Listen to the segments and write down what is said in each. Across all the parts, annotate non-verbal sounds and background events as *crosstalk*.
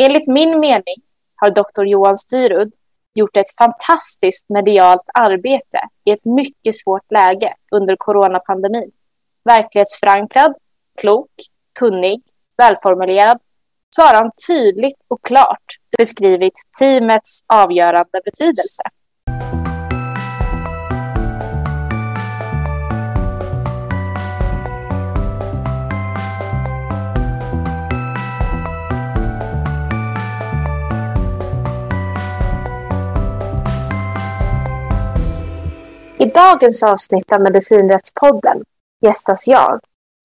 Enligt min mening har doktor Johan Styrud gjort ett fantastiskt medialt arbete i ett mycket svårt läge under coronapandemin. Verklighetsförankrad, klok, kunnig, välformulerad så har han tydligt och klart beskrivit teamets avgörande betydelse. I dagens avsnitt av Medicinrättspodden gästas jag,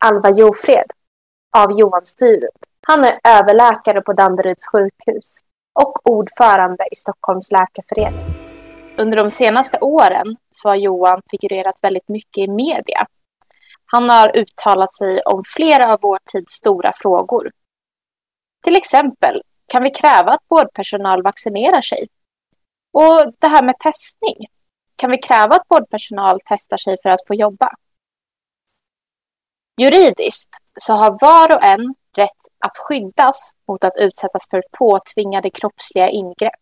Alva Jofred, av Johan Styrud. Han är överläkare på Danderyds sjukhus och ordförande i Stockholms läkarförening. Under de senaste åren så har Johan figurerat väldigt mycket i media. Han har uttalat sig om flera av vår tids stora frågor. Till exempel, kan vi kräva att vårdpersonal vaccinerar sig? Och det här med testning, kan vi kräva att vårdpersonal testar sig för att få jobba? Juridiskt så har var och en rätt att skyddas mot att utsättas för påtvingade kroppsliga ingrepp.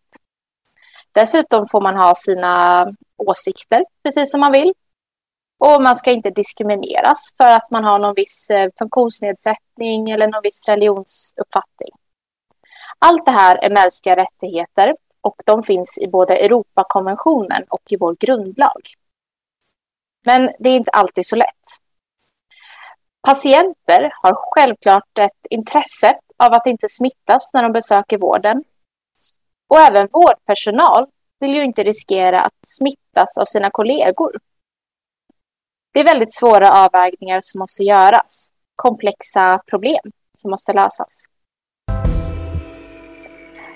Dessutom får man ha sina åsikter precis som man vill. Och man ska inte diskrimineras för att man har någon viss eh, funktionsnedsättning eller någon viss religionsuppfattning. Allt det här är mänskliga rättigheter och de finns i både Europakonventionen och i vår grundlag. Men det är inte alltid så lätt. Patienter har självklart ett intresse av att inte smittas när de besöker vården. Och även vårdpersonal vill ju inte riskera att smittas av sina kollegor. Det är väldigt svåra avvägningar som måste göras, komplexa problem som måste lösas.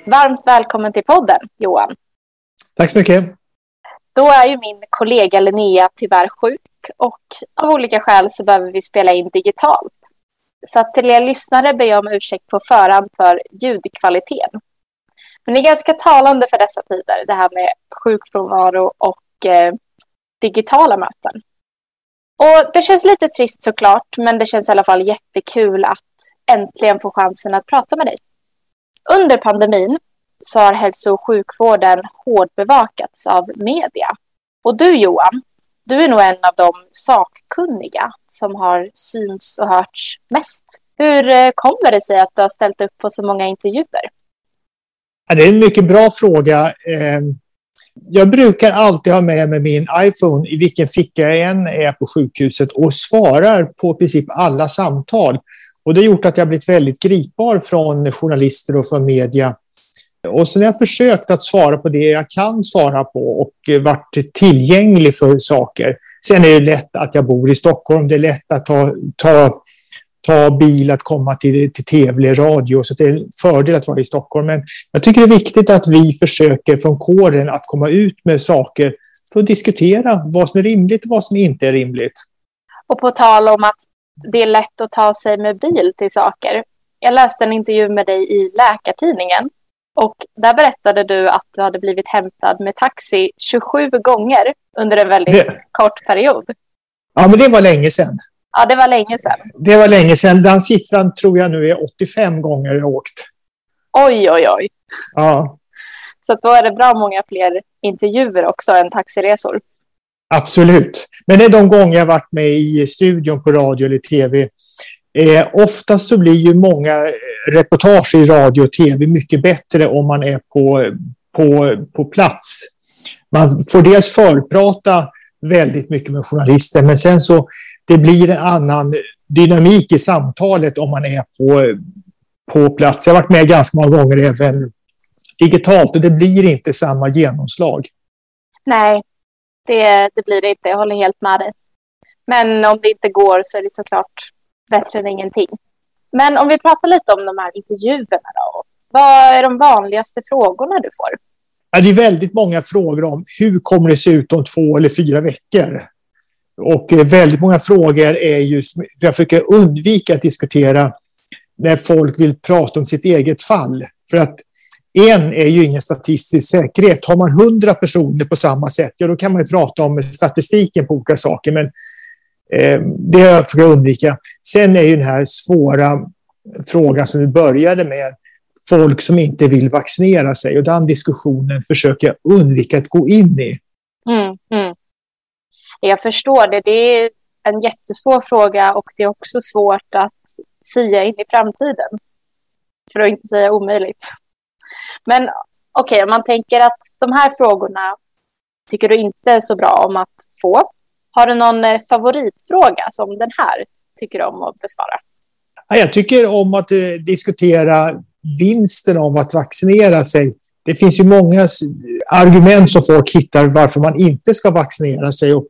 Varmt välkommen till podden, Johan. Tack så mycket. Då är ju min kollega Linnea tyvärr sjuk och av olika skäl så behöver vi spela in digitalt. Så att till er lyssnare ber jag om ursäkt på förhand för ljudkvaliteten. Men det är ganska talande för dessa tider, det här med sjukfrånvaro och eh, digitala möten. Och det känns lite trist såklart, men det känns i alla fall jättekul att äntligen få chansen att prata med dig. Under pandemin så har hälso och sjukvården hårdbevakats av media. Och du Johan, du är nog en av de sakkunniga som har syns och hörts mest. Hur eh, kommer det sig att du har ställt upp på så många intervjuer? det är en mycket bra fråga. Ehm, jag brukar alltid ha med mig min iPhone i vilken ficka jag än är på sjukhuset och svarar på princip alla samtal. Och det har gjort att jag blivit väldigt gripbar från journalister och från media. Och sen har jag försökt att svara på det jag kan svara på och eh, varit tillgänglig för saker. Sen är det lätt att jag bor i Stockholm. Det är lätt att ta, ta, ta bil, att komma till, till tv eller radio. Så det är en fördel att vara i Stockholm. Men jag tycker det är viktigt att vi försöker från kåren att komma ut med saker för att diskutera vad som är rimligt och vad som inte är rimligt. Och på tal om att det är lätt att ta sig med bil till saker. Jag läste en intervju med dig i Läkartidningen och där berättade du att du hade blivit hämtad med taxi 27 gånger under en väldigt det... kort period. Ja, men det var länge sedan. Ja, det var länge sedan. Det var länge sedan. Den siffran tror jag nu är 85 gånger jag åkt. Oj, oj, oj. Ja. Så då är det bra många fler intervjuer också än taxiresor. Absolut. Men det är de gånger jag varit med i studion på radio eller tv. Eh, oftast så blir ju många reportage i radio och tv mycket bättre om man är på, på, på plats. Man får dels förprata väldigt mycket med journalister, men sen så det blir en annan dynamik i samtalet om man är på, på plats. Jag har varit med ganska många gånger även digitalt och det blir inte samma genomslag. Nej, det, det blir det inte. Jag håller helt med dig. Men om det inte går så är det såklart bättre än ingenting. Men om vi pratar lite om de här intervjuerna då. Vad är de vanligaste frågorna du får? Ja, det är väldigt många frågor om hur kommer det se ut om två eller fyra veckor? Och eh, väldigt många frågor är just, jag försöker undvika att diskutera när folk vill prata om sitt eget fall. För att en är ju ingen statistisk säkerhet. Har man hundra personer på samma sätt, ja då kan man ju prata om statistiken på olika saker. Men eh, det försöker jag undvika. Sen är ju den här svåra frågan som vi började med. folk som inte vill vaccinera sig. Och den diskussionen försöker jag undvika att gå in i. Mm, mm. Jag förstår det. Det är en jättesvår fråga och det är också svårt att sia in i framtiden. För att inte säga omöjligt. Men okej, okay, om man tänker att de här frågorna tycker du inte är så bra om att få. Har du någon eh, favoritfråga som den här tycker du om att besvara? Jag tycker om att eh, diskutera vinsten av att vaccinera sig. Det finns ju många argument som folk hittar varför man inte ska vaccinera sig. Och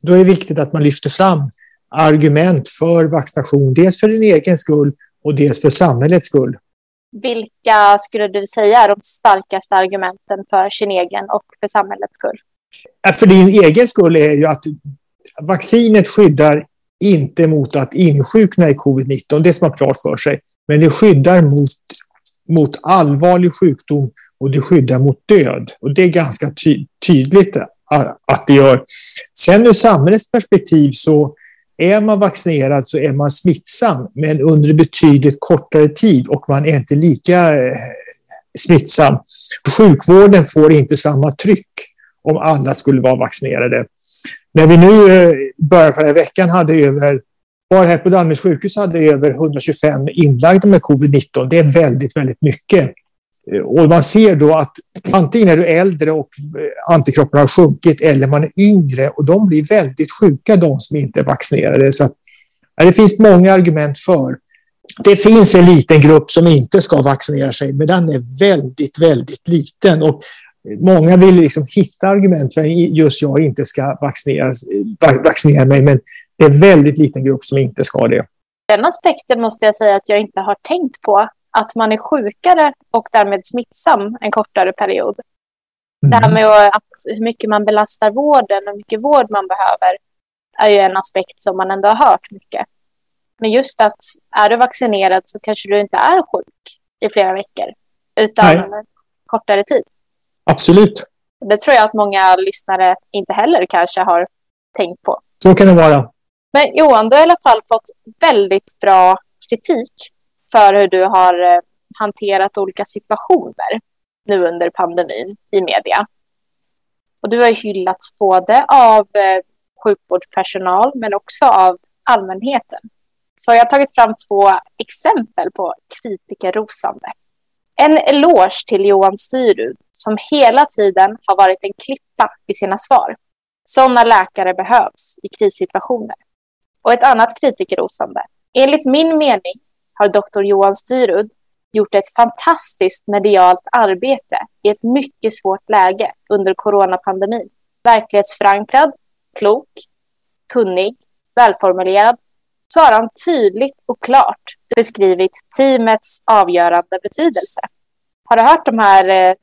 då är det viktigt att man lyfter fram argument för vaccination, dels för din egen skull och dels för samhällets skull. Vilka skulle du säga är de starkaste argumenten för sin egen och för samhällets skull? Äh, för din egen skull är ju att vaccinet skyddar inte mot att insjukna i covid-19, det ska man klart för sig. Men det skyddar mot, mot allvarlig sjukdom och det skyddar mot död. Och det är ganska ty tydligt äh, att det gör. Sen ur samhällets perspektiv så är man vaccinerad så är man smittsam, men under betydligt kortare tid och man är inte lika eh, smittsam. Sjukvården får inte samma tryck om alla skulle vara vaccinerade. När vi nu eh, början på den här veckan hade över, bara här på Danderyds sjukhus hade över 125 inlagda med covid-19. Det är väldigt, väldigt mycket. Eh, och man ser då att antingen är du äldre och eh, antikropparna har sjunkit eller man är yngre och de blir väldigt sjuka, de som inte är vaccinerade. Så att, det finns många argument för. Det finns en liten grupp som inte ska vaccinera sig, men den är väldigt, väldigt liten. Och många vill liksom hitta argument för att just jag inte ska vaccinera, eh, vaccinera mig, men det är en väldigt liten grupp som inte ska det. Den aspekten måste jag säga att jag inte har tänkt på att man är sjukare och därmed smittsam en kortare period. Mm. Det här mm. med att hur mycket man belastar vården och hur mycket vård man behöver är ju en aspekt som man ändå har hört mycket. Men just att är du vaccinerad så kanske du inte är sjuk i flera veckor utan Nej. kortare tid. Absolut. Det tror jag att många lyssnare inte heller kanske har tänkt på. Så kan det vara. Men Johan, du har i alla fall fått väldigt bra kritik för hur du har eh, hanterat olika situationer nu under pandemin i media. Och du har hyllats både av eh, sjukvårdspersonal men också av allmänheten. Så jag har tagit fram två exempel på kritikerrosande. En eloge till Johan Styrud som hela tiden har varit en klippa i sina svar. Sådana läkare behövs i krissituationer. Och ett annat kritikerrosande. Enligt min mening har doktor Johan Styrud gjort ett fantastiskt medialt arbete i ett mycket svårt läge under coronapandemin. Verklighetsförankrad, klok, kunnig, välformulerad så har han tydligt och klart beskrivit teamets avgörande betydelse. Har du hört de här eh,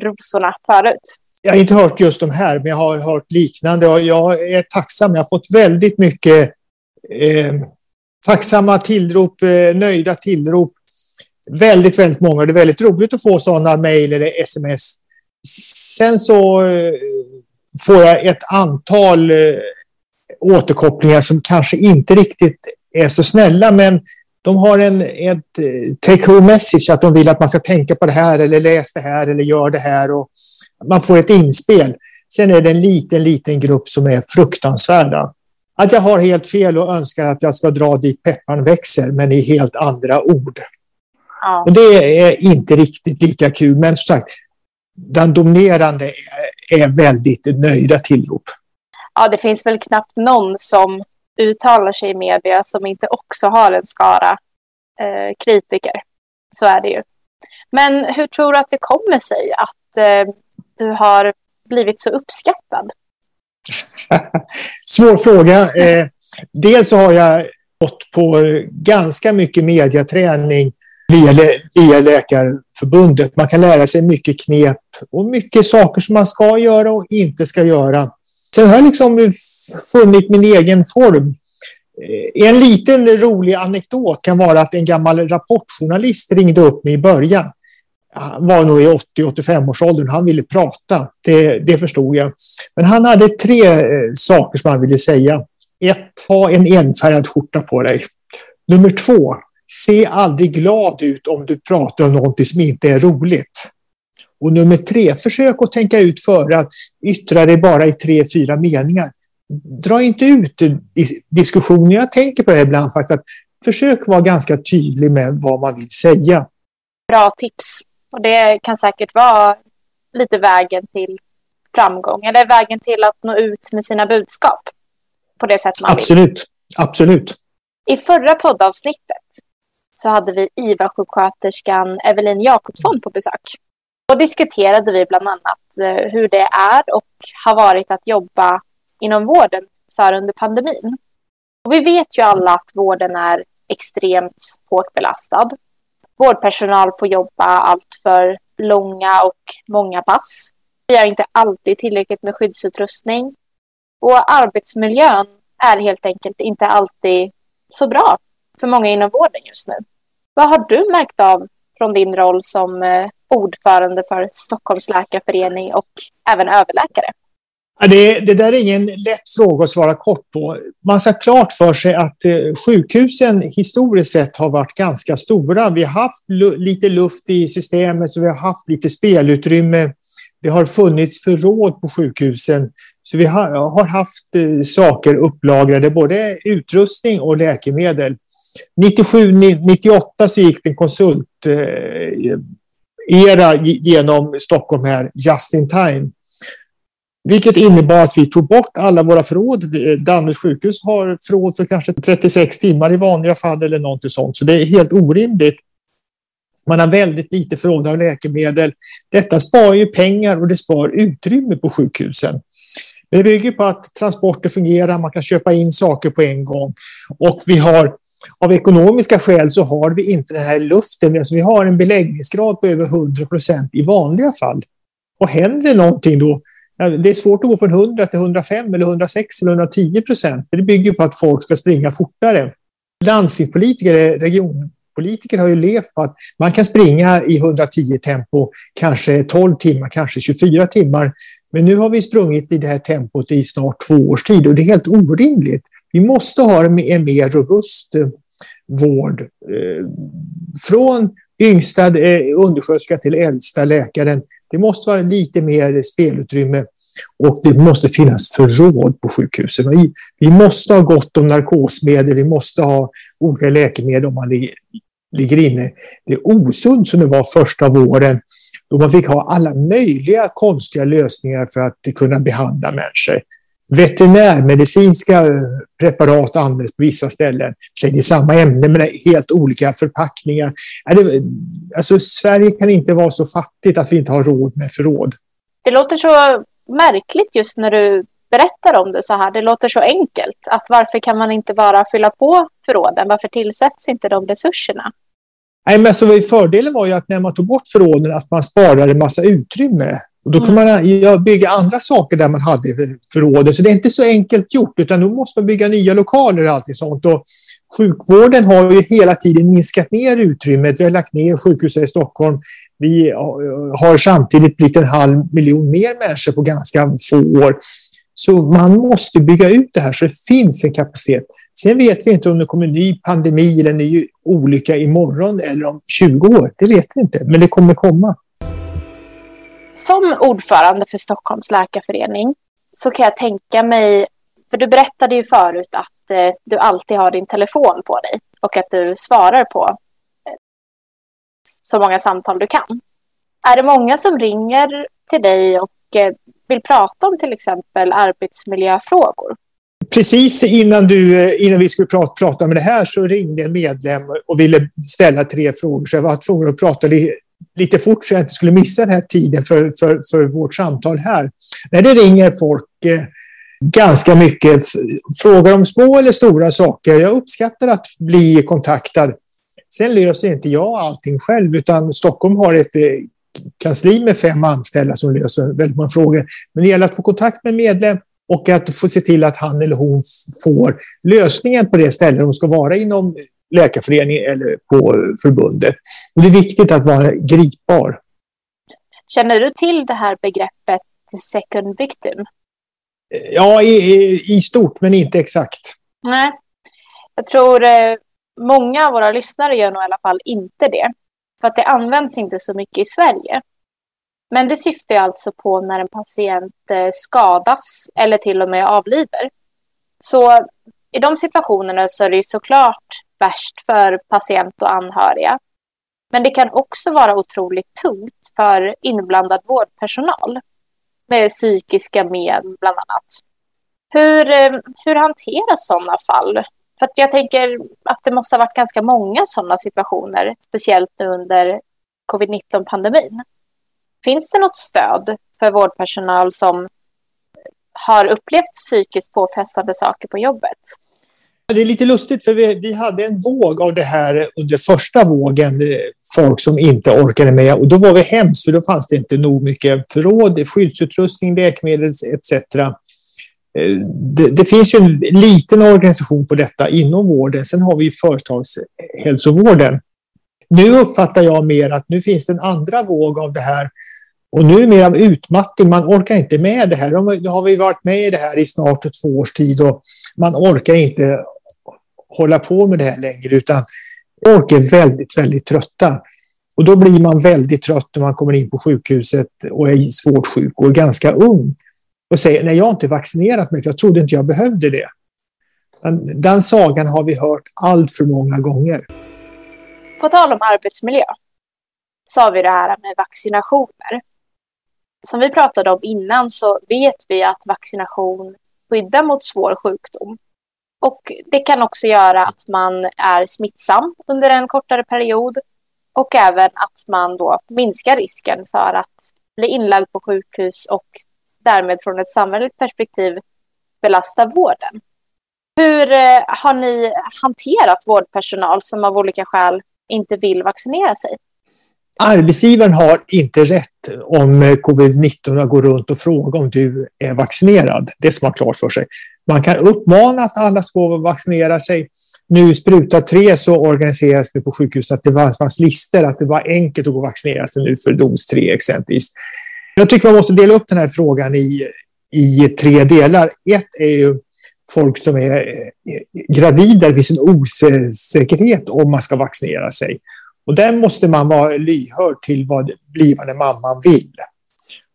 rosorna förut? Jag har inte hört just de här, men jag har hört liknande jag är tacksam. Jag har fått väldigt mycket eh, tacksamma tillrop, eh, nöjda tillrop. Väldigt, väldigt många. Det är väldigt roligt att få sådana mejl eller sms. Sen så eh, får jag ett antal eh, återkopplingar som kanske inte riktigt är så snälla, men de har en ett take-home message, att de vill att man ska tänka på det här eller läs det här eller gör det här. Och man får ett inspel. Sen är det en liten, liten grupp som är fruktansvärda. Att jag har helt fel och önskar att jag ska dra dit pepparn växer, men i helt andra ord. Ja. Och det är inte riktigt lika kul, men som sagt, den dominerande är, är väldigt nöjda tillrop. Ja, det finns väl knappt någon som uttalar sig i media som inte också har en skara eh, kritiker. Så är det ju. Men hur tror du att det kommer sig att eh, du har blivit så uppskattad? *laughs* Svår fråga. Eh, dels så har jag gått på ganska mycket mediaträning via, via Läkarförbundet. Man kan lära sig mycket knep och mycket saker som man ska göra och inte ska göra. Sen har jag liksom funnit min egen form. Eh, en liten rolig anekdot kan vara att en gammal rapportjournalist ringde upp mig i början. Han var nog i 80-85 års åldern. Han ville prata. Det, det förstod jag. Men han hade tre eh, saker som han ville säga. Ett, ha en enfärgad skjorta på dig. Nummer två, se aldrig glad ut om du pratar om någonting som inte är roligt. Och nummer tre, försök att tänka ut före att yttra dig bara i tre, fyra meningar. Dra inte ut diskussionen. Jag tänker på det ibland faktiskt. Att försök vara ganska tydlig med vad man vill säga. Bra tips. Och det kan säkert vara lite vägen till framgång eller vägen till att nå ut med sina budskap på det sätt man Absolut. vill. Absolut. I förra poddavsnittet så hade vi IVA-sjuksköterskan Evelin Jakobsson på besök. Då diskuterade vi bland annat eh, hur det är och har varit att jobba inom vården så här under pandemin. Och vi vet ju alla att vården är extremt hårt belastad. Vårdpersonal får jobba allt för långa och många pass. Vi har inte alltid tillräckligt med skyddsutrustning. Och arbetsmiljön är helt enkelt inte alltid så bra för många inom vården just nu. Vad har du märkt av från din roll som eh, ordförande för Stockholms läkarförening och även överläkare? Det, det, där är ingen lätt fråga att svara kort på. Man ska klart för sig att eh, sjukhusen historiskt sett har varit ganska stora. Vi har haft lite luft i systemet, så vi har haft lite spelutrymme. Det har funnits förråd på sjukhusen. Så vi har, har haft eh, saker upplagrade, både utrustning och läkemedel. 97-98 så gick det en konsult eh, era genom Stockholm här, just in time. Vilket innebar att vi tog bort alla våra förråd. Danderyds sjukhus har förråd för kanske 36 timmar i vanliga fall eller någonting sånt. Så det är helt orimligt. Man har väldigt lite förråd av läkemedel. Detta sparar ju pengar och det sparar utrymme på sjukhusen. Det bygger på att transporter fungerar, man kan köpa in saker på en gång. Och vi har, av ekonomiska skäl så har vi inte den här luften. Alltså vi har en beläggningsgrad på över 100 procent i vanliga fall. Och händer det någonting då, det är svårt att gå från 100 till 105 eller 106 eller 110 procent. För det bygger på att folk ska springa fortare. Landstingspolitiker, regionpolitiker har ju levt på att man kan springa i 110 tempo, kanske 12 timmar, kanske 24 timmar. Men nu har vi sprungit i det här tempot i snart två års tid och det är helt orimligt. Vi måste ha en mer robust eh, vård. Eh, från yngsta eh, undersköterska till äldsta läkaren. Det måste vara lite mer spelutrymme och det måste finnas förråd på sjukhusen. Vi måste ha gott om narkosmedel, vi måste ha olika läkemedel om man ligger inne. Det är osunt som det var första våren då man fick ha alla möjliga konstiga lösningar för att kunna behandla människor. Veterinärmedicinska eh, preparat används på vissa ställen. Det är samma ämne men helt olika förpackningar. Alltså, Sverige kan inte vara så fattigt att vi inte har råd med förråd. Det låter så märkligt just när du berättar om det så här. Det låter så enkelt. Att varför kan man inte bara fylla på förråden? Varför tillsätts inte de resurserna? Nej, men så fördelen var ju att när man tog bort förråden att man sparade en massa utrymme. Och då kan mm. man bygga andra saker där man hade förrådet. Så det är inte så enkelt gjort, utan då måste man bygga nya lokaler och allt sånt. Och sjukvården har ju hela tiden minskat ner utrymmet. Vi har lagt ner sjukhuset i Stockholm. Vi har samtidigt blivit en halv miljon mer människor på ganska få år. Så man måste bygga ut det här så det finns en kapacitet. Sen vet vi inte om det kommer en ny pandemi eller en ny olycka imorgon eller om 20 år. Det vet vi inte, men det kommer komma. Som ordförande för Stockholms läkarförening så kan jag tänka mig, för du berättade ju förut att eh, du alltid har din telefon på dig och att du svarar på så många samtal du kan. Är det många som ringer till dig och eh, vill prata om till exempel arbetsmiljöfrågor? Precis innan, du, eh, innan vi skulle prata, prata med det här så ringde en medlem och ville ställa tre frågor. Så jag var tvungen att prata li, lite fort så jag inte skulle missa den här tiden för, för, för vårt samtal här. När det ringer folk eh, ganska mycket, frågar om små eller stora saker. Jag uppskattar att bli kontaktad. Sen löser inte jag allting själv, utan Stockholm har ett eh, kansli med fem anställda som löser väldigt många frågor. Men det gäller att få kontakt med medlem och att få se till att han eller hon får lösningen på det ställe de ska vara inom läkarföreningen eller på förbundet. Det är viktigt att vara gripbar. Känner du till det här begreppet second victim? Ja, i, i stort, men inte exakt. Nej. Jag tror eh, Många av våra lyssnare gör nog i alla fall inte det. För att det används inte så mycket i Sverige. Men det syftar alltså på när en patient eh, skadas eller till och med avlider. Så i de situationerna så är det såklart värst för patient och anhöriga. Men det kan också vara otroligt tungt för inblandad vårdpersonal med psykiska men bland annat. Hur, eh, hur hanteras sådana fall? För att jag tänker att det måste ha varit ganska många sådana situationer, speciellt nu under covid-19-pandemin. Finns det något stöd för vårdpersonal som har upplevt psykiskt påfrestande saker på jobbet? Det är lite lustigt för vi, vi hade en våg av det här under första vågen, eh, folk som inte orkade med och då var vi hemskt för då fanns det inte nog mycket förråd, skyddsutrustning, läkemedel etc. Eh, det, det, finns ju en liten organisation på detta inom vården. Sen har vi företagshälsovården. Nu uppfattar jag mer att nu finns det en andra våg av det här och nu är det mer av utmattning, man orkar inte med det här. Nu har vi varit med i det här i snart två års tid och man orkar inte hålla på med det här längre utan folk är väldigt, väldigt trötta. Och då blir man väldigt trött när man kommer in på sjukhuset och är svårt sjuk och är ganska ung och säger nej, jag har inte vaccinerat mig för jag trodde inte jag behövde det. Den, den sagan har vi hört allt för många gånger. På tal om arbetsmiljö så har vi det här med vaccinationer som vi pratade om innan så vet vi att vaccination skyddar mot svår sjukdom. Och det kan också göra att man är smittsam under en kortare period och även att man då minskar risken för att bli inlagd på sjukhus och därmed från ett samhälleligt perspektiv belasta vården. Hur eh, har ni hanterat vårdpersonal som av olika skäl inte vill vaccinera sig? Arbetsgivaren har inte rätt om eh, covid-19 att gå runt och fråga om du är vaccinerad. Det ska man ha klart för sig. Man kan uppmana att alla ska vaccinera sig. Nu spruta tre så organiseras det på sjukhuset att det fanns listor att det var enkelt att gå och vaccinera sig nu för dos tre exempelvis. Jag tycker man måste dela upp den här frågan i, i tre delar. Ett är ju folk som är eh, gravida, det finns en osäkerhet om man ska vaccinera sig. Och där måste man vara lyhörd till vad blivande mamman vill.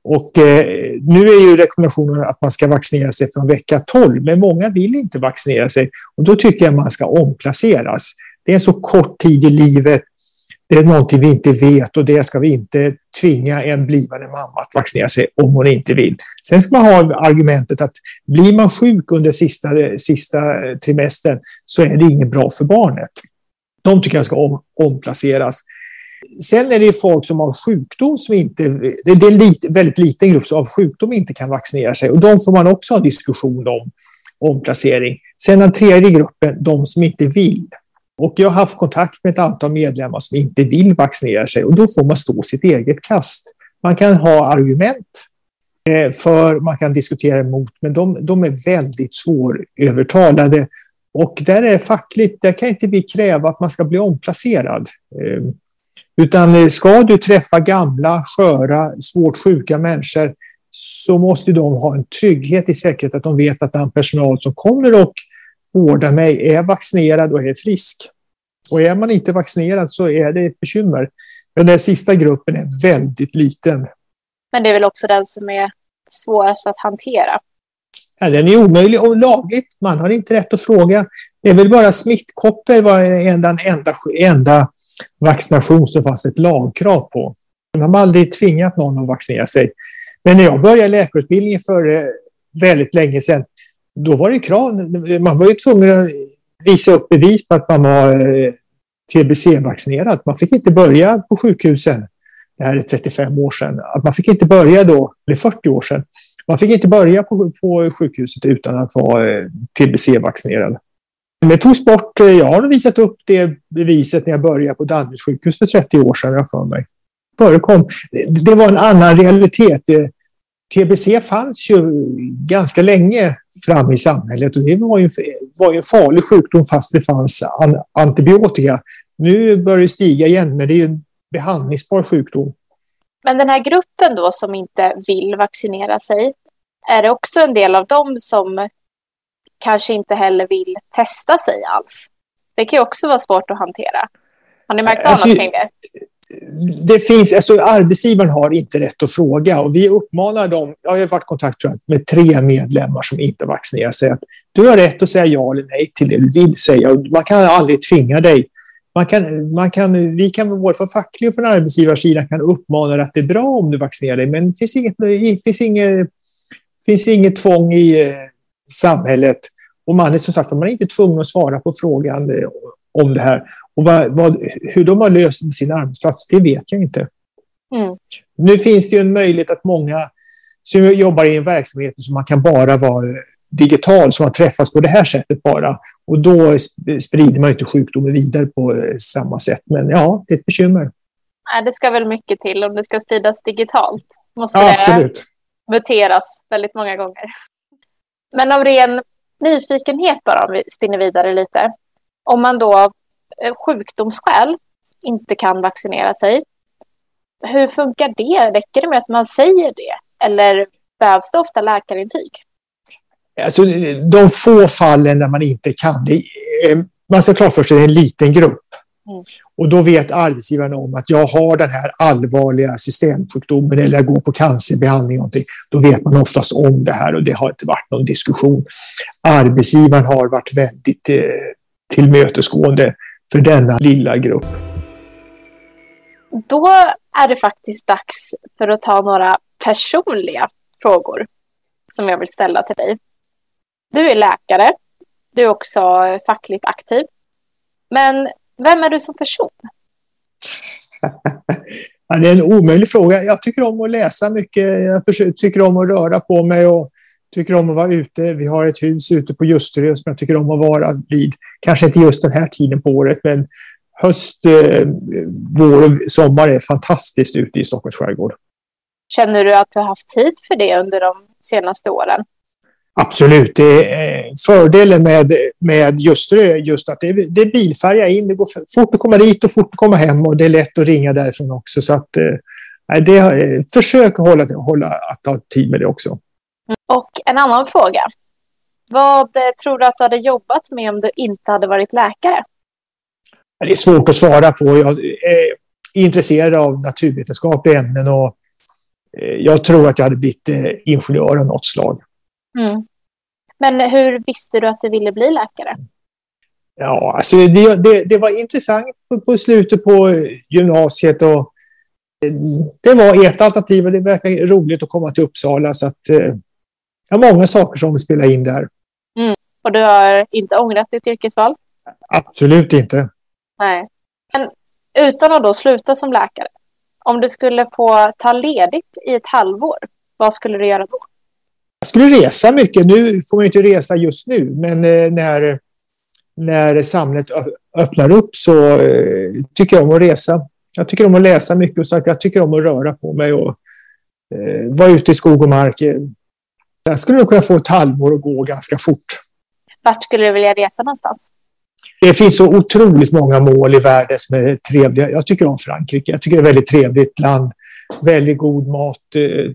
Och eh, nu är ju rekommendationen att man ska vaccinera sig från vecka 12, men många vill inte vaccinera sig. Och då tycker jag man ska omplaceras. Det är en så kort tid i livet. Det är någonting vi inte vet och det ska vi inte tvinga en blivande mamma att vaccinera sig om hon inte vill. Sen ska man ha argumentet att blir man sjuk under sista, sista trimestern så är det inget bra för barnet. De tycker jag ska om, omplaceras. Sen är det folk som har sjukdom som inte... Det är en lit, väldigt liten grupp som av sjukdom inte kan vaccinera sig. Och de får man också ha diskussion om omplacering. Sen den tredje gruppen, de som inte vill. Och jag har haft kontakt med ett antal medlemmar som inte vill vaccinera sig och då får man stå sitt eget kast. Man kan ha argument eh, för, man kan diskutera emot, men de, de är väldigt svårövertalade och där är det fackligt, där kan inte vi kräva att man ska bli omplacerad. Eh, utan eh, ska du träffa gamla, sköra, svårt sjuka människor så måste de ha en trygghet i säkerhet att de vet att den personal som kommer och vårdar mig är vaccinerad och är frisk. Och är man inte vaccinerad så är det ett bekymmer. Men den sista gruppen är väldigt liten. Men det är väl också den som är svårast att hantera? Ja, den är omöjlig och lagligt. Man har inte rätt att fråga. Det är väl bara smittkoppor var den enda, enda vaccination som fanns ett lagkrav på. Man har aldrig tvingat någon att vaccinera sig. Men när jag började läkarutbildningen för eh, väldigt länge sedan, då var det krav. Man var ju tvungen att visa upp bevis på att man var eh, TBC-vaccinerad. Man fick inte börja på sjukhusen. Det här är 35 år sedan. Att man fick inte börja då, eller 40 år sedan. Man fick inte börja på, på sjukhuset utan att vara eh, TBC-vaccinerad. Det togs bort. Jag har visat upp det beviset när jag började på Danderyds sjukhus för 30 år sedan, jag för mig. Förekom. Det var en annan realitet. TBC fanns ju ganska länge fram i samhället och det var ju, var ju en farlig sjukdom fast det fanns an, antibiotika. Nu börjar det stiga igen, men det är ju en behandlingsbar sjukdom. Men den här gruppen då som inte vill vaccinera sig, är det också en del av dem som kanske inte heller vill testa sig alls? Det kan ju också vara svårt att hantera. Har ni märkt av Alltså, något kring det? finns, alltså arbetsgivaren har inte rätt att fråga och vi uppmanar dem, jag har varit i kontakt jag, med tre medlemmar som inte vaccinerar sig, att du har rätt att säga ja eller nej till det du vill säga. Man kan aldrig tvinga dig. Man kan, man kan, vi kan både från facklig och från arbetsgivarsidan kan uppmana dig att det är bra om du vaccinerar dig, men det finns inget, det finns inget, finns inget tvång i eh, samhället. Och man är som sagt man är inte tvungen att svara på frågan eh, om det här. Och vad, vad, hur de har löst med sin arbetsplats, det vet jag inte. Mm. Nu finns det ju en möjlighet att många som jobbar i en verksamhet som man kan bara vara digital, som man träffas på det här sättet bara. Och då sp- sprider man inte sjukdomen vidare på eh, samma sätt. Men ja, det är ett bekymmer. Nej, det ska väl mycket till om det ska spridas digitalt. Måste Ja, det absolut. muteras väldigt många gånger. Men av ren nyfikenhet bara, om vi spinner vidare lite. Om man då sjukdomsskäl inte kan vaccinera sig, hur funkar det? Räcker det med att man säger det? Eller behövs det ofta läkarintyg? Alltså, de få fallen där man inte kan, det är, man ska klart för sig att det är en liten grupp. Mm. Och då vet arbetsgivaren om att jag har den här allvarliga systemsjukdomen eller jag går på cancerbehandling. Någonting. Då vet man oftast om det här och det har inte varit någon diskussion. Arbetsgivaren har varit väldigt eh, tillmötesgående för denna lilla grupp. Då är det faktiskt dags för att ta några personliga frågor som jag vill ställa till dig. Du är läkare. Du är också fackligt aktiv. Men vem är du som person? *laughs* Ja, det är en omöjlig fråga. Jag tycker om att läsa mycket. Jag tycker om att röra på mig och tycker om att vara ute. Vi har ett hus ute på Ljusterö som jag tycker om att vara vid. Kanske inte just den här tiden på året, men höst, eh, vår och sommar är fantastiskt ute i Stockholms skärgård. Känner du att du har haft tid för det under de senaste åren? Absolut. Det är fördelen med, med Ljusterö är just att det är, det är bilfärja in. Det går fort att komma dit och fort att komma hem och det är lätt att ringa därifrån också. Så att, eh, det, eh, försök att hålla, hålla, att ha tid med det också. Och en annan fråga. Vad eh, tror du att du hade jobbat med om du inte hade varit läkare? Det är svårt att svara på. Jag är intresserad av naturvetenskapliga ämnen och eh, jag tror att jag hade blivit eh, ingenjör av något slag. Mm. Men hur visste du att du ville bli läkare? Ja, alltså det, det, det var intressant på, på slutet på gymnasiet och eh, det var ett alternativ och det verkar roligt att komma till Uppsala så att det var många saker som spelade in där. Och du har inte ångrat ditt yrkesval? Absolut inte. Nej. Men utan att då sluta som läkare, om du skulle få ta ledigt i ett halvår, vad skulle du göra då? Jag skulle resa mycket. Nu får man ju inte resa just nu, men eh, när, när samhället öppnar upp så eh, tycker jag om att resa. Jag tycker om att läsa mycket och så jag tycker om att röra på mig och eh, vara ute i skog och mark. Jag skulle nog kunna få ett halvår att gå ganska fort. Vart skulle du vilja resa någonstans? Det finns så otroligt många mål i världen som är trevliga. Jag tycker om Frankrike. Jag tycker det är ett väldigt trevligt land. Väldigt god mat. Eh,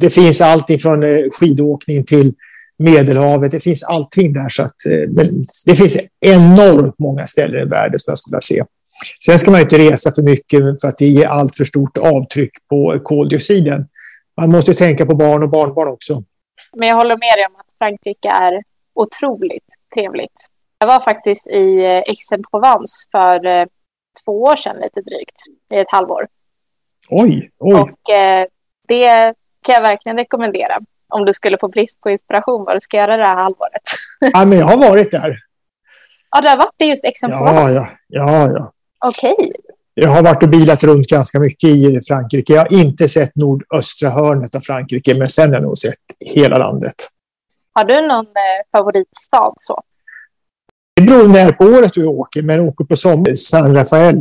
Det finns allting från eh, skidåkning till Medelhavet. Det finns allting där. Så att, eh, det finns enormt många ställen i världen som jag skulle vilja se. Sen ska man inte resa för mycket för att det ger allt för stort avtryck på koldioxiden. Man måste tänka på barn och barnbarn också. Men jag håller med dig om att Frankrike är otroligt trevligt. Jag var faktiskt i eh, Aix-en-Provence för eh, två år sedan lite drygt, i ett halvår. Oj, oj. Och eh, det kan jag verkligen rekommendera om du skulle få brist på inspiration vad du ska göra det här halvåret. *laughs* Ja, men jag har varit där. Ja, du har varit i just Aix-en-Provence? Ja, ja, ja, ja. Okej. Jag har varit och bilat runt ganska mycket i Frankrike. Jag har inte sett nordöstra hörnet av Frankrike, men sen har jag nog sett hela landet. Har du någon eh, favoritstad så? Det beror när på året du åker, men åker på sommar, San Rafael.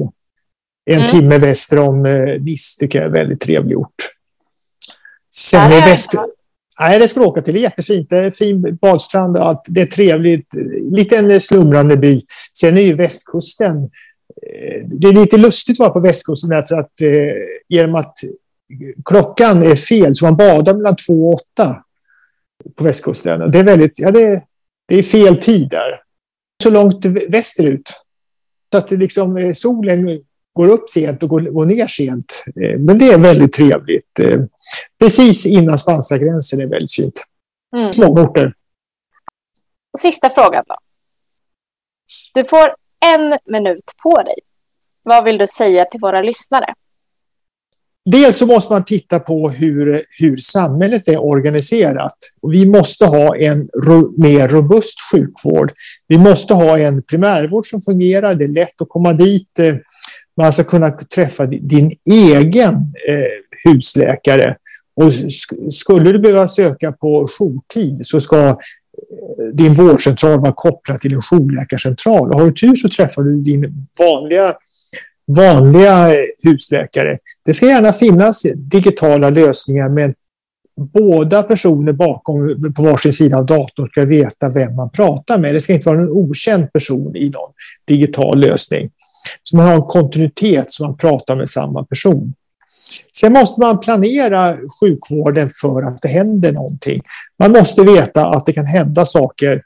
En Mm. timme väster om eh, Nice tycker jag är en väldigt trevlig ort. Sen är har jag väst... inte varit. Nej, det ska du åka till. Det är jättefint. Det är fin badstrand och allt. Det är trevligt. Liten eh, slumrande by. Sen är ju västkusten. Det är lite lustigt att vara på västkusten därför att eh, genom att klockan är fel så man badar mellan två och åtta på västkusten. Det är väldigt, ja det, det är fel tid där. Så långt västerut. Så att det liksom, eh, solen går upp sent och går, går ner sent. Eh, men det är väldigt trevligt. Eh, precis innan spanska gränsen är väldigt fint. Mm. Småorter. Sista frågan då. Du får en minut på dig. Vad vill du säga till våra lyssnare? Dels så måste man titta på hur, hur samhället är organiserat. Vi måste ha en ro, mer robust sjukvård. Vi måste ha en primärvård som fungerar. Det är lätt att komma dit. Eh, man ska kunna träffa din egen eh, husläkare. Och skulle du behöva söka på jourtid så ska din vårdcentral var kopplad till en jourläkarcentral. Och har du tur så träffar du din vanliga vanliga husläkare. Det ska gärna finnas digitala lösningar men båda personer bakom på varsin sida av datorn ska veta vem man pratar med. Det ska inte vara en okänd person i någon digital lösning. Så man har en kontinuitet så man pratar med samma person. Sen måste man planera sjukvården för att det händer någonting. Man måste veta att det kan hända saker.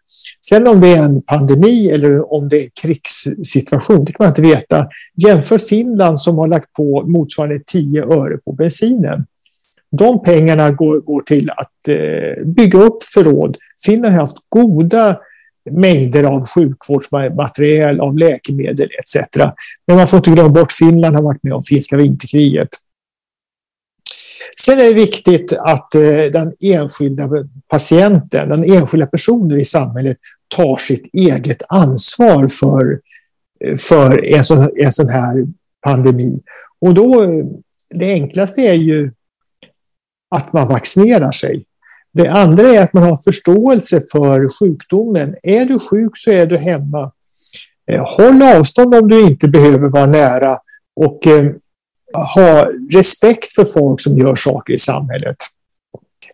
Sen om det är en pandemi eller om det är en krigssituation, det kan man inte veta. Jämför Finland som har lagt på motsvarande 10 öre på bensinen. De pengarna går, går till att eh, bygga upp förråd. Finland har haft goda mängder av sjukvårdsmateriel, av läkemedel etc. Men man får inte glömma bort Finland har varit med om finska vinterkriget. Sen är det viktigt att eh, den enskilda patienten, den enskilda personen i samhället tar sitt eget ansvar för, eh, för en, sån, en sån här pandemi. Och då, eh, det enklaste är ju att man vaccinerar sig. Det andra är att man har förståelse för sjukdomen. Är du sjuk så är du hemma. Håll avstånd om du inte behöver vara nära och ha respekt för folk som gör saker i samhället.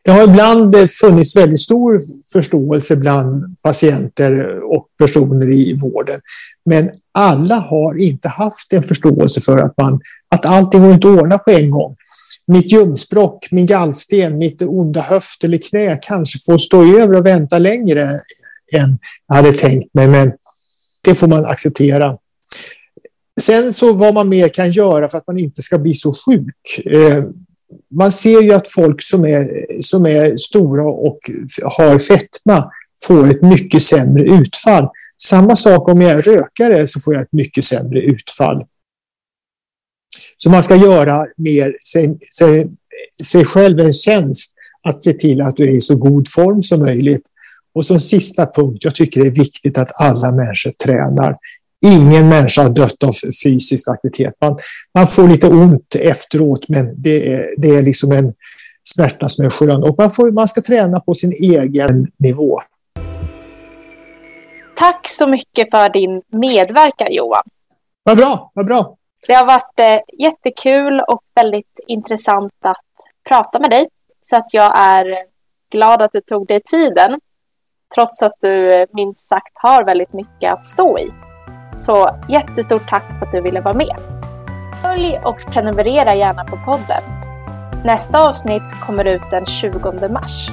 Det har ibland funnits väldigt stor förståelse bland patienter och personer i vården. Men alla har inte haft en förståelse för att, man, att allting går inte att ordna på en gång. Mitt ljumskbråck, min gallsten, mitt onda höft eller knä kanske får stå över och vänta längre än jag hade tänkt mig. Men det får man acceptera. Sen så vad man mer kan göra för att man inte ska bli så sjuk. Eh, man ser ju att folk som är, som är stora och har fetma får ett mycket sämre utfall. Samma sak om jag är rökare så får jag ett mycket sämre utfall. Så man ska göra mer sig, sig, sig själv en tjänst att se till att du är i så god form som möjligt. Och som sista punkt, jag tycker det är viktigt att alla människor tränar. Ingen människa har dött av fysisk aktivitet. Man, man får lite ont efteråt, men det är, det är liksom en smärta som är skön. Och man, får, man ska träna på sin egen nivå. Tack så mycket för din medverkan, Johan. Vad bra, vad bra. Det har varit eh, jättekul och väldigt intressant att prata med dig. Så att jag är glad att du tog dig tiden. Trots att du eh, minst sagt har väldigt mycket att stå i. Så jättestort tack för att du ville vara med. Följ och prenumerera gärna på podden. Nästa avsnitt kommer ut den 20 mars.